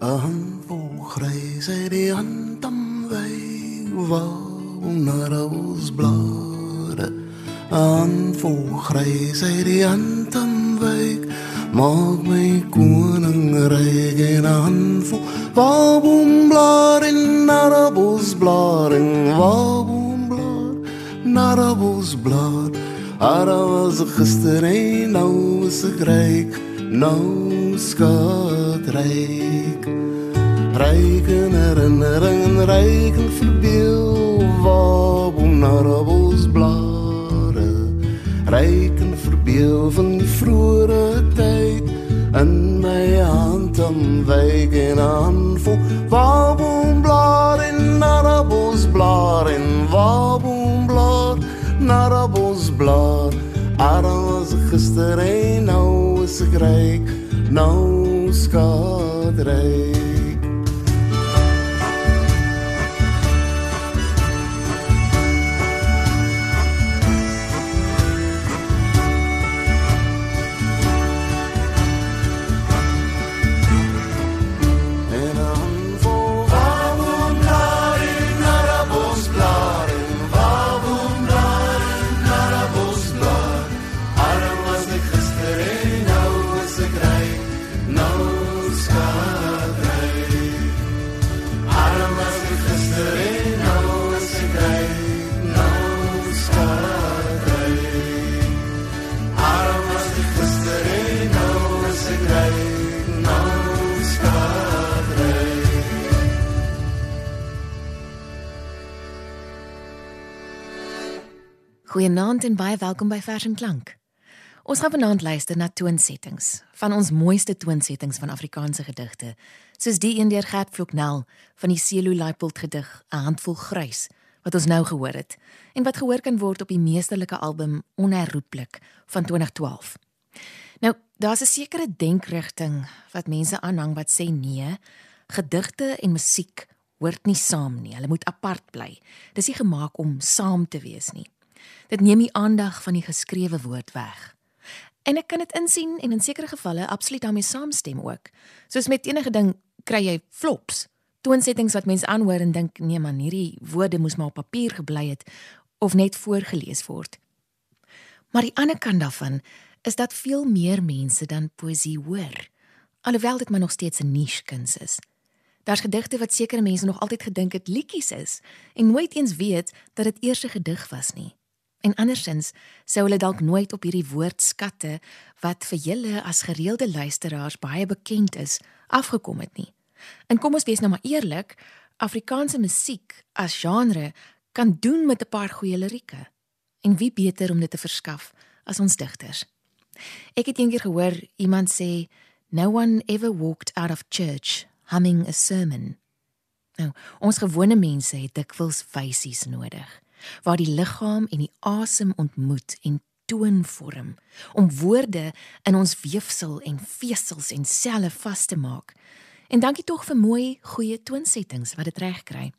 volgrys uit die handam wy waar na ons blare 'n volgrys uit die handam wy maak my koning ryk en aanvol waboom blaar en narabos blaar en waboom blaar narabos blaar Ara was gister en nou is ek ryk nou skat ryk ryk en herinnering en ryk en verbeel waboom narabos blaar ryk en verbeel van die vroeë tyd. In my hand om wyk en aanvoel waboom blaar en narabos blaar en waboom blaar. Narabos blaar Arans gister en nou is ek ryk. Nou scoadrei Goeienaand en baie welkom by Vers en Klank. Ons gaan vanaand luister na toonsettings van ons mooiste toonsettings van Afrikaanse gedigte, soos die een deur Gert Vloknel van die Selo Leipold gedig 'n handvol grys wat ons nou gehoor het en wat gehoor kan word op die meesterlike album Onherroepelik van 2012. Nou, daar's 'n sekere denkrigting wat mense aanhang wat sê nee, gedigte en musiek hoort nie saam nie. Hulle moet apart bly. Dis nie gemaak om saam te wees nie. Dit neem die aandag van die geskrewe woord weg. En ek kan dit insien en in sekere gevalle absoluut daarmee saamstem ook. Soos met enige ding kry jy flops. Toonsettings wat mense aanhoor en dink nee man, hierdie woorde moes maar op papier gebly het of net voorgeles word. Maar die ander kant daarvan is dat veel meer mense dan poesie hoor. Alhoewel dit maar nog steeds 'n niche kuns is. Daar's gedigte wat sekere mense nog altyd gedink het liedjies is en nooit eens weet dat dit eers 'n gedig was nie. En andersins sou hulle dalk nooit op hierdie woordskatte wat vir julle as gereelde luisteraars baie bekend is, afgekom het nie. En kom ons wees nou maar eerlik, Afrikaanse musiek as genre kan doen met 'n paar goeie lirieke. En wie beter om dit te verskaf as ons digters? Ek het eendag gehoor iemand sê, "No one ever walked out of church humming a sermon." Nou, ons gewone mense het dikwels wysies nodig waar die liggaam en die asem ontmoet en toon vorm om woorde in ons weefsel en vesels en selle vas te maak. En dankie tog vir mooi goeie toonsettings wat dit reg kry.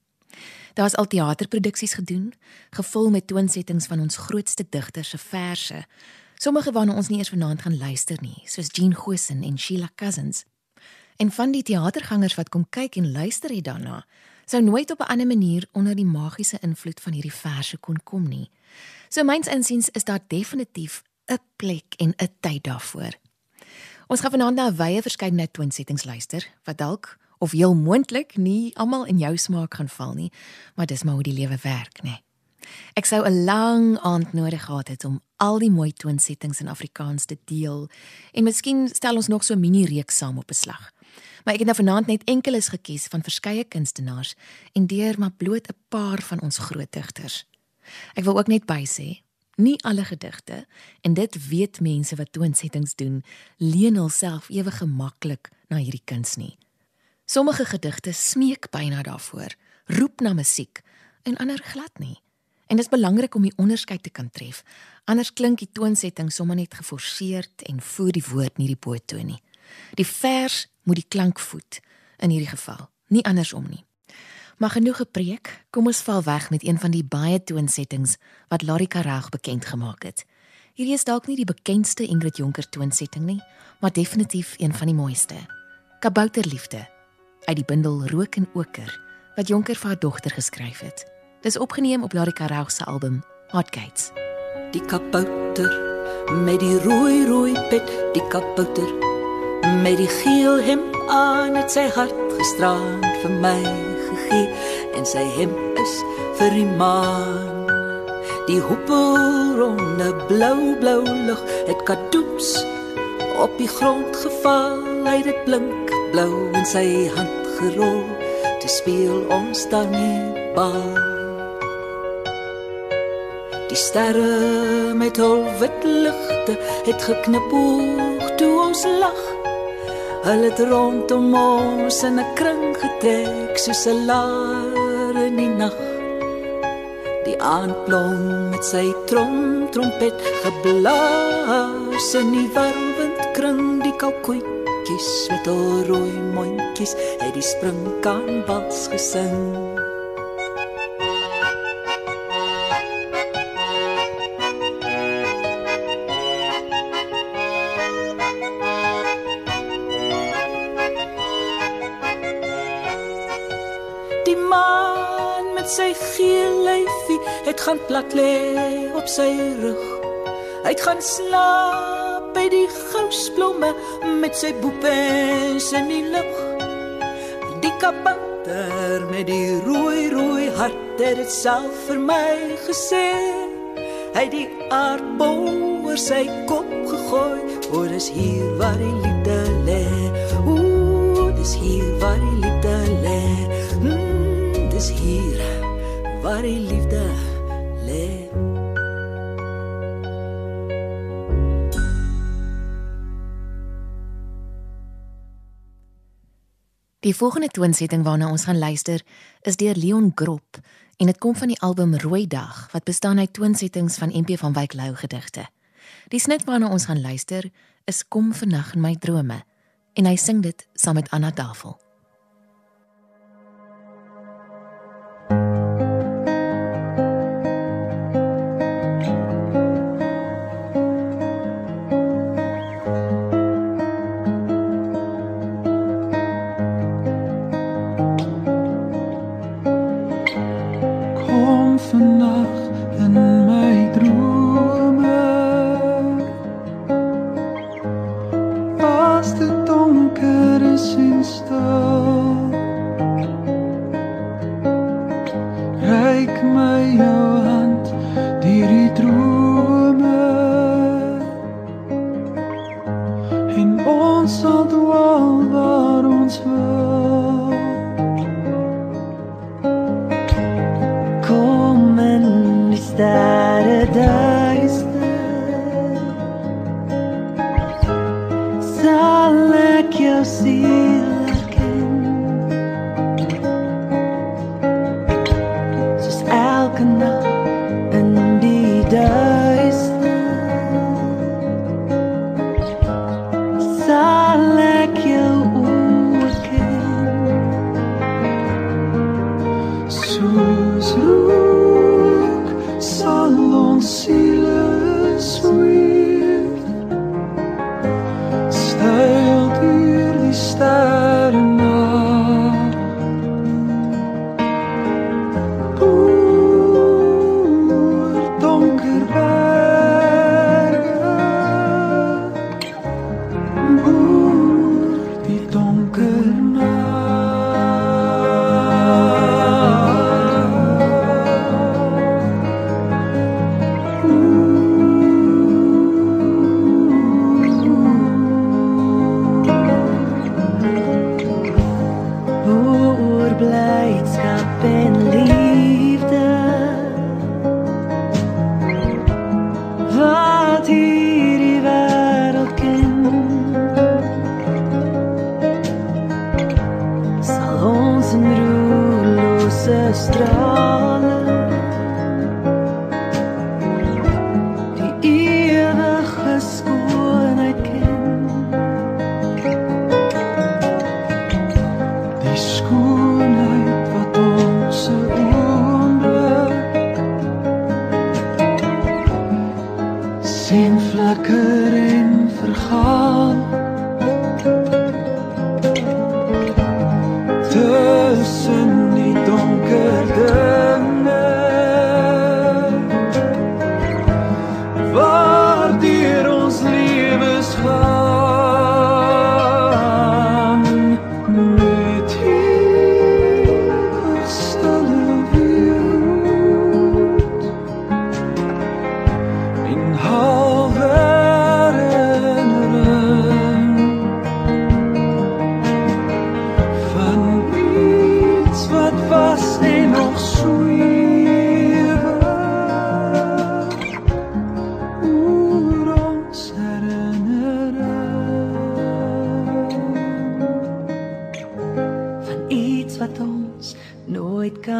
Daar's al teaterproduksies gedoen, gevul met toonsettings van ons grootste digters se verse. Sommige waarna ons nie eers vanaand gaan luister nie, soos Jean Gosen en Sheila Cousins. En van die teatergangers wat kom kyk en luister hier daarna, sou nooit op 'n ander manier onder die magiese invloed van hierdie verse kon kom nie. So myns insiens is daar definitief 'n plek en 'n tyd daarvoor. Ons gaan vanaand na 'n wye verskeidenheid toonsettings luister wat dalk of heel moontlik nie almal in jou smaak gaan val nie, maar dis maar hoe die lewe werk, nê. Ek sou 'n lang aand nodig gehad het om al die mooi toonsettings in Afrikaans te deel en miskien stel ons nog so 'n mini reeks saam op beslag. Maar ek het nou vanaand net enkeles gekies van verskeie kunstenaars en deur maar bloot 'n paar van ons groot digters. Ek wil ook net bysê, nie alle gedigte en dit weet mense wat toonsettings doen, leen hulself ewe gemaklik na hierdie kuns nie. Sommige gedigte smeek byna daarvoor, roep na musiek en ander glad nie. En dit is belangrik om die onderskeid te kan tref. Anders klink die toonsetting sommer net geforseerd en voer die woord nie die poot toe nie. Die vers moet die klank voed in hierdie geval, nie andersom nie. Maar genoeg gepreek, kom ons val weg met een van die baie toonsettings wat Larry Karag bekend gemaak het. Hierdie is dalk nie die bekendste Ingrid Jonker toonsetting nie, maar definitief een van die mooiste. Kabouterliefde uit die bundel Rook en Oker wat Jonker vir haar dogter geskryf het. Dis opgeneem op Larry Karel se album Hot Gates. Die kabouter met die rooi rooi pet, die kabouter met die geel hem aan het sy hart gisteraan vir my gegee en sy hem is vir die maan. Die hoepelronde blou blou lug het kadoeps op die grond geval, hy het blink blou in sy hand gerol te speel ons daarmee bal. Die sterre met hul wit ligte het geknipoog toe ons lag. Hulle het rondom ons in 'n kring getrek soos 'n laar in die nag. Die aandblom met sy trom trompet geblaas in die warm windkring die kalkoetjies met al rooi mondjies het die springkanbals gesing. Het gaan plat lê op sy rug. Hy het gaan slaap by die gousblomme met sy boepens in die lug. Die kabouter met die rooi rooi hart het dit self vir my gesê. Hy die aardbol oor sy kop gegooi. O, dis hier waar die liefde lê. O, dis hier waar die liefde lê. Mm, dis hier waar die liefde lê. Die volgende toonsetting waarna ons gaan luister is deur Leon Grop en dit kom van die album Rooi Dag wat bestaan uit toonsettings van MP van Wyk Lou gedigte. Die snit waarna ons gaan luister is Kom vernag in my drome en hy sing dit saam met Anna Tafel. As dit donker is en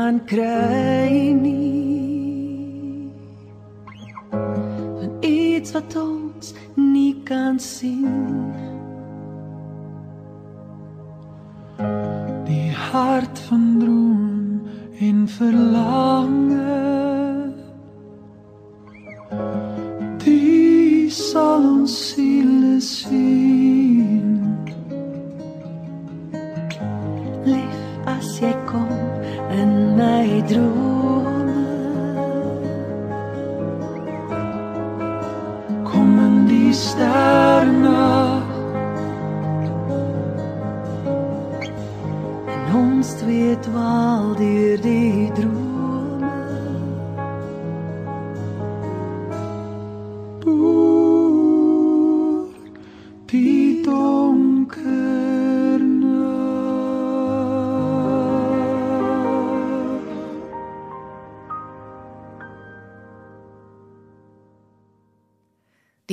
nooit kan kry nie. Van iets wat ons nie kan sien. Die hart van droom en verlange die sal ons siele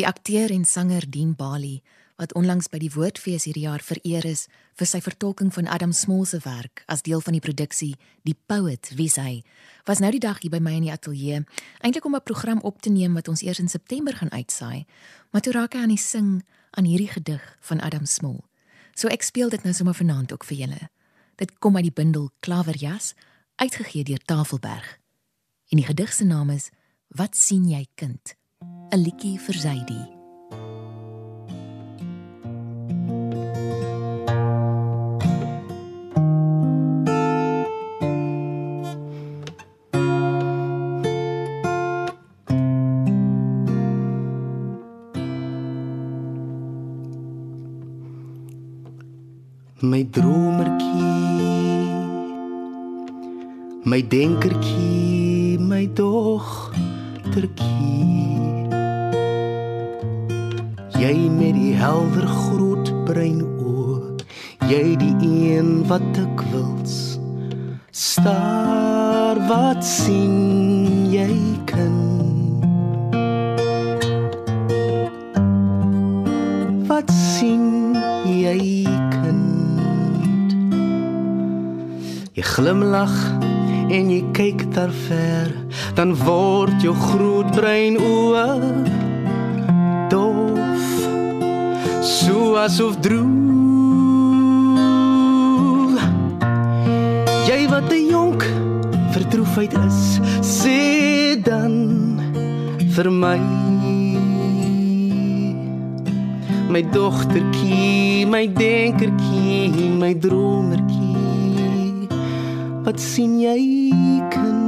Die akteur en sanger Dean Bali, wat onlangs by die Woordfees hierdie jaar vereer is vir sy vertolking van Adam Small se werk as deel van die produksie Die Poet wie hy, was nou die dag hier by my in die ateljee, eintlik om 'n program op te neem wat ons eers in September gaan uitsaai, maar toe raak hy aan die sing aan hierdie gedig van Adam Small. So ek speel dit nou sommer vanaand ook vir julle. Dit kom uit die bundel Klaverjas, uitgegee deur Tafelberg. En die gedig se naam is Wat sien jy kind? 'n liedjie vir Zaidi. My dromertjie My denkertjie my dogtertjie Jy met die helder groot bruin oë Jy die een wat ek wils. Staar wat sien jy kind? Wat sien jy kind? Jy glimlag en jy kyk daar ver dan word jou groot brein oë asof droef Jy wat 'n jonk verdroefheid is sê dan vir my my dogtertjie, my denkertjie, my dromertjie. Wat sien jy kind?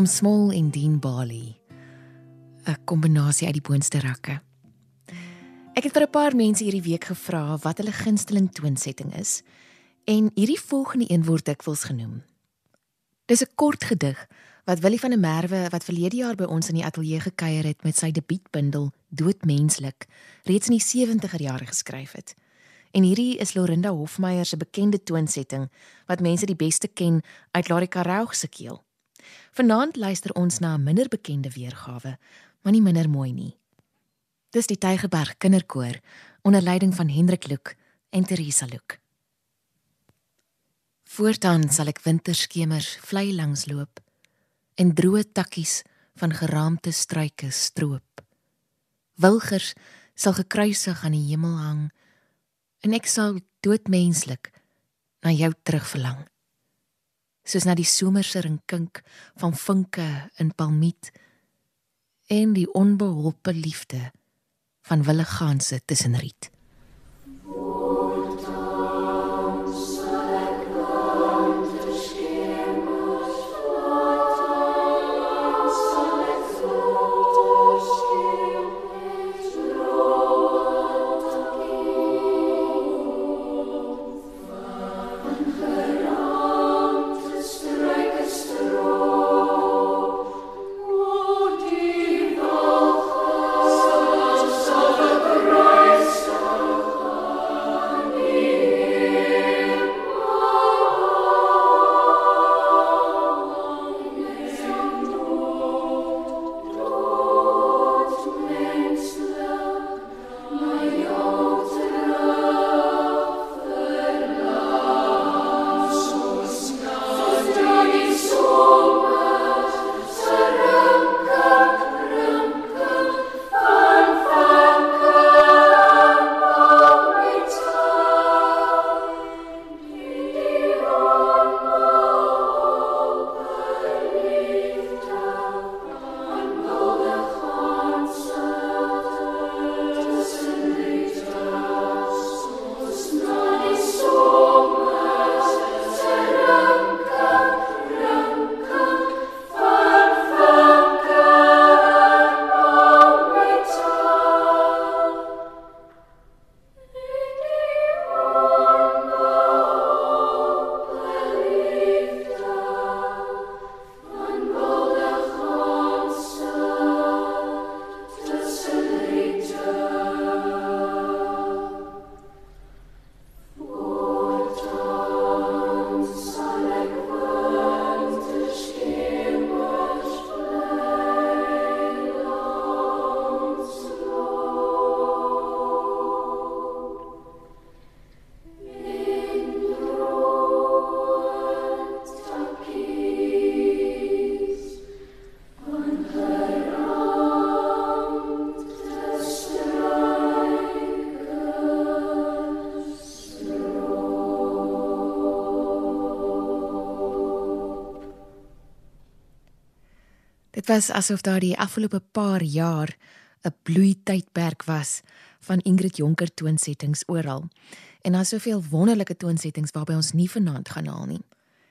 Adam Small en Dean Bali. 'n Kombinasie uit die boonste rakke. Ek het vir 'n paar mense hierdie week gevra wat hulle gunsteling toonsetting is en hierdie volgende een word dikwels genoem. Dis 'n kort gedig wat Willie van der Merwe wat verlede jaar by ons in die ateljee gekuier het met sy debuutbundel Doodmenslik reeds in die 70er jare geskryf het. En hierdie is Lorinda Hofmeyer se bekende toonsetting wat mense die beste ken uit Larry Karau se keel. Vanaand luister ons na 'n minder bekende weergawe, maar nie minder mooi nie. Dis die Tygerberg Kinderkoor onder leiding van Hendrik Loek en Teresa Loek. Voortaan sal ek winterskemers vlei langs loop en droë takkies van geraamte struike stroop. Wilgers sal gekruisig aan die hemel hang en ek sal doodmenslik na jou terugverlang soos na die somerse rinkink van vinke in palmiet en die onbeholpe liefde van williganse tussen riet Dit was asof daar die afgelope paar jaar 'n bloeitydperk was van Ingrid Jonker toonsettings oral. En daar's soveel wonderlike toonsettings waarby ons nie vanaand gaan haal nie.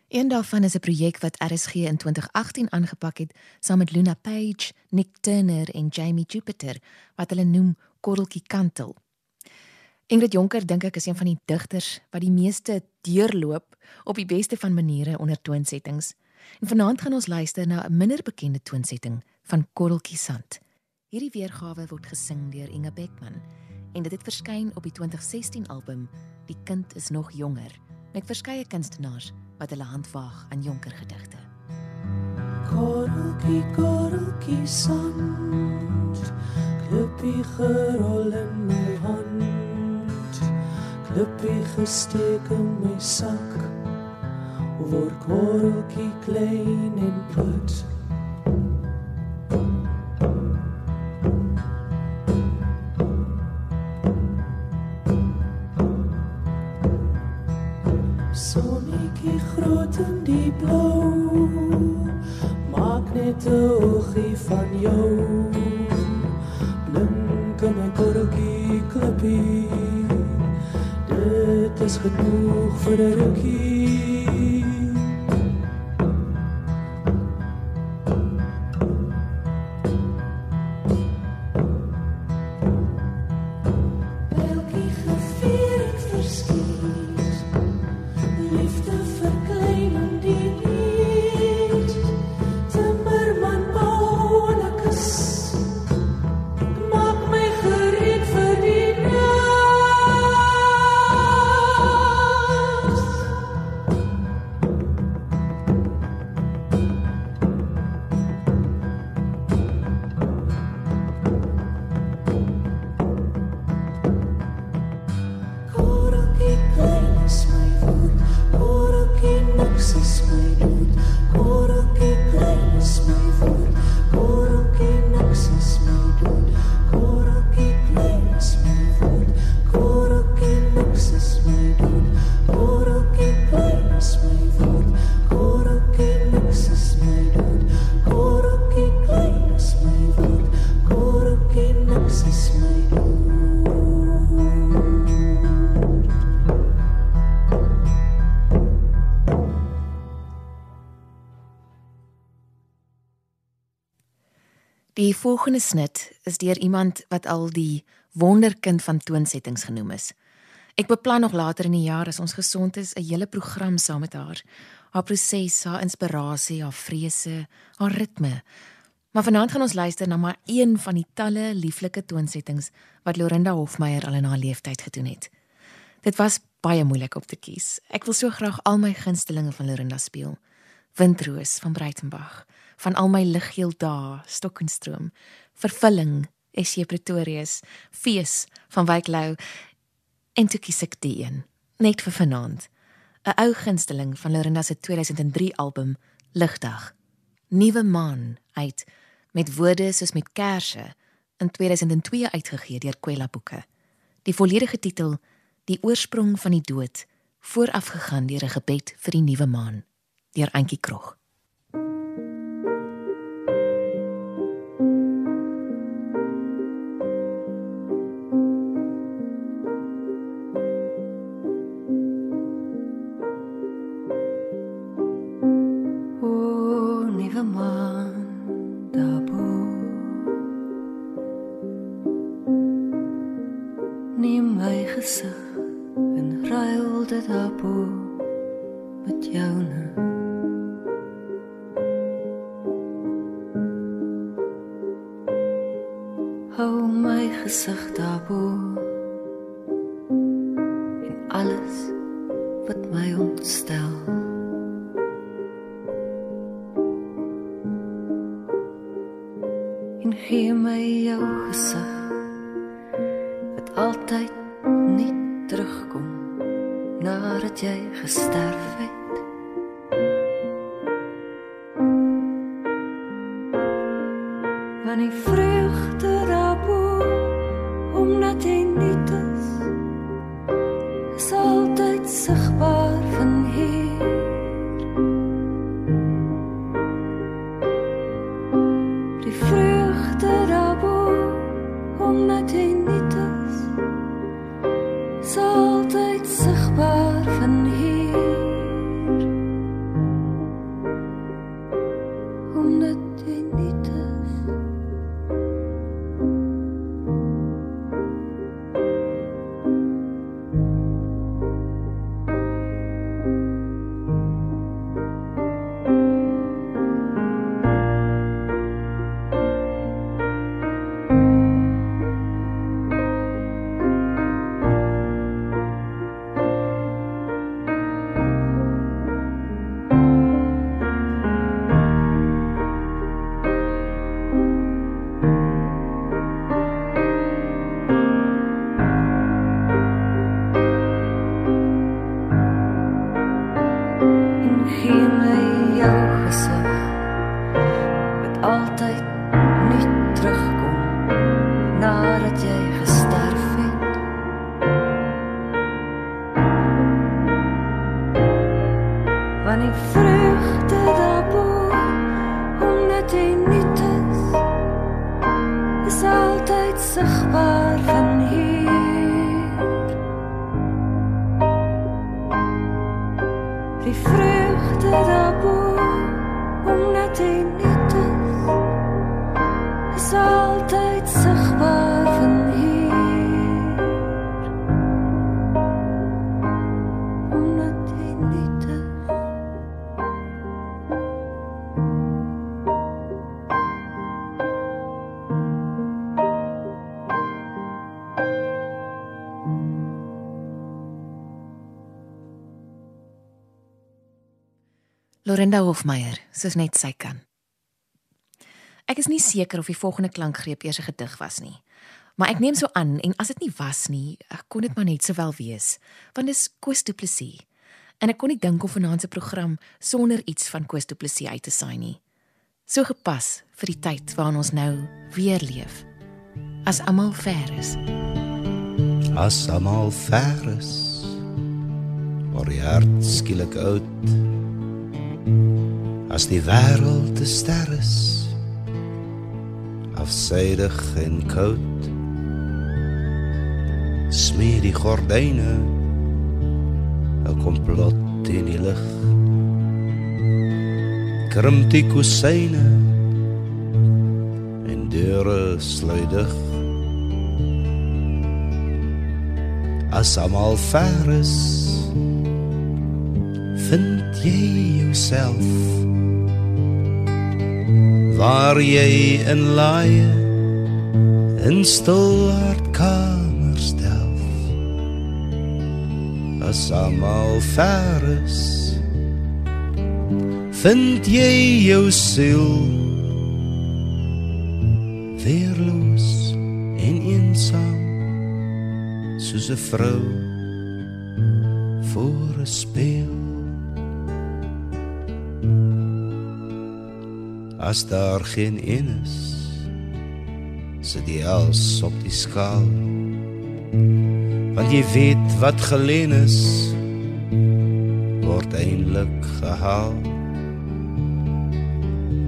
Een daarvan is 'n projek wat RSG in 2018 aangepak het saam met Luna Page, Nick Turner en Jamie Jupiter wat hulle noem Korreltjie Kantel. Ingrid Jonker dink ek is een van die digters wat die meeste deurloop op die beste van maniere onder toonsettings. En vanaand gaan ons luister na 'n minder bekende toonsetting van Korreltjie Sand. Hierdie weergawe word gesing deur Inge Beckman en dit het verskyn op die 2016 album Die kind is nog jonger met verskeie kunstenaars wat hulle hand waag aan jonker gedigte. Korreltjie korreltjie sand Klippie gerol in my hand Klippie gesteek in my sak word korreltjie klein en put. Sonnetjie groot in die blou. Maak net 'n oogie van jou. Blink in my korreltjie klippie. Dit is genoeg vir 'n rukkie. Volgende snit is deur iemand wat al die wonderkind van toonsettings genoem is. Ek beplan nog later in die jaar as ons gesond is 'n hele program saam met haar. Haar proses, haar inspirasie, haar vrese, haar ritme. Maar vanaand gaan ons luister na maar een van die talle lieflike toonsettings wat Lorinda Hofmeyer al in haar lewenstyd gedoen het. Dit was baie moeilik op te kies. Ek wil so graag al my gunstelinge van Lorinda speel. Windroos van Breitenberg, van al my liggeel dae, Stokkenstroom, Vervulling, SJ Pretorius, Fees van Wyklou en toe kies ek die een, net vir vanaand. 'n Ou gunsteling van Lorinda se 2003 album Ligdag. Nuwe maan uit met woorde soos met kersse in 2002 uitgegee deur Kwela Boeke. Die volledige titel Die oorsprong van die dood, voorafgegaan deur 'n gebed vir die nuwe maan deur Antjie Krog. moi. He may Lorinda Hofmeyer, soos net sy kan. Ek is nie seker of die volgende klankgreep eers 'n gedig was nie. Maar ek neem so aan en as dit nie was nie, kon dit maar net sowel wees, want dis Koos Du Plessis. En ek kon nie dink om vanaand se program sonder iets van Koos Du Plessis uit te saai nie. So gepas vir die tyd waarin ons nou weer leef. As almal ver is. As almal ver is. Waar die hart skielik oud as die wêreld te ster is afsydig en koud smeer die gordyne 'n komplot in die lig krimp die kusyne en deure sluitig as almal ver is vind jy jouself? Waar jy in laai in stil hart kamers delf. As almal ver is vind jy jou siel weerloos en eensaam soos 'n vrou voor 'n spieël as daar geen een is sit jy als op die skaal want jy weet wat geleen is word eintlik gehaal.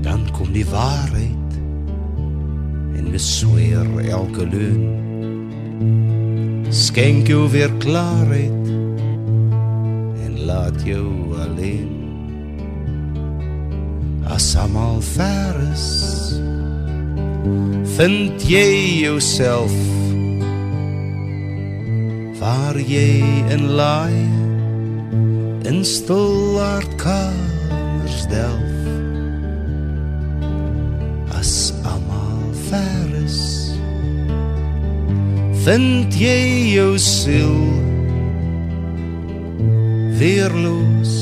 Dan kom die waarheid en besweer elke leuen skenk jou weer klaarheid en laat jou alleen as almal ver is vind jy jouself waar jy in laai in stil hart kamers delf as almal ver is. Vind jy jou siel weerloos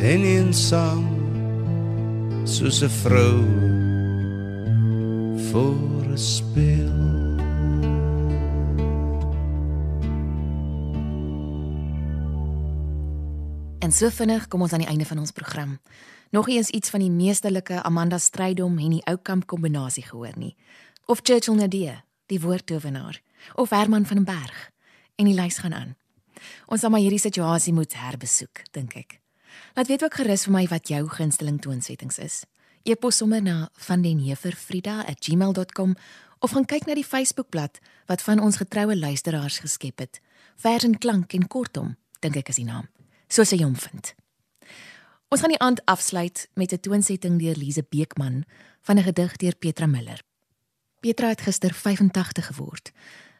en eensaam soos 'n vrou voor 'n speel En so vinnig kom ons aan die einde van ons program. Nog eens iets van die meesterlike Amanda Strydom en die Oukamp kombinasie gehoor nie. Of Churchill Nadia, die woordtowenaar, of Herman van den Berg. En die lys gaan aan. Ons sal maar hierdie situasie moet herbesoek, dink ek. Laat weet ook gerus vir my wat jou gunsteling toonsettings is. E-pos sommer na vandenheverfrida@gmail.com of gaan kyk na die Facebookblad wat van ons getroue luisteraars geskep het. Vers en klank en kortom, dink ek is die naam. Soos hy hom vind. Ons gaan die aand afsluit met 'n toonsetting deur Lize Beekman van 'n gedig deur Petra Miller. Petra het gister 85 geword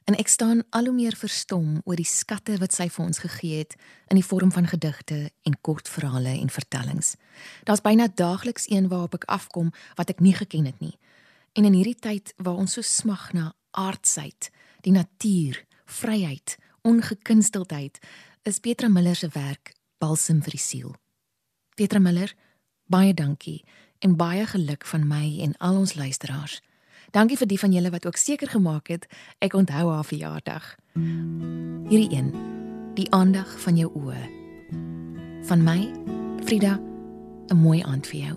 en ek staan al hoe meer verstom oor die skatte wat sy vir ons gegee het in die vorm van gedigte en kortverhale en vertellings. Daar's byna daagliks een waarop ek afkom wat ek nie geken het nie. En in hierdie tyd waar ons so smag na aardsheid, die natuur, vryheid, ongekunsteldheid, is Petra Miller se werk balsem vir die siel. Petra Miller, baie dankie en baie geluk van my en al ons luisteraars. Dankie vir die van julle wat ook seker gemaak het ek onthou haar verjaardag. Hierdie een, die aandag van jou oë. Van my, Frida, 'n mooi aand vir jou.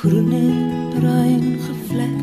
Groen en bruin gevlekte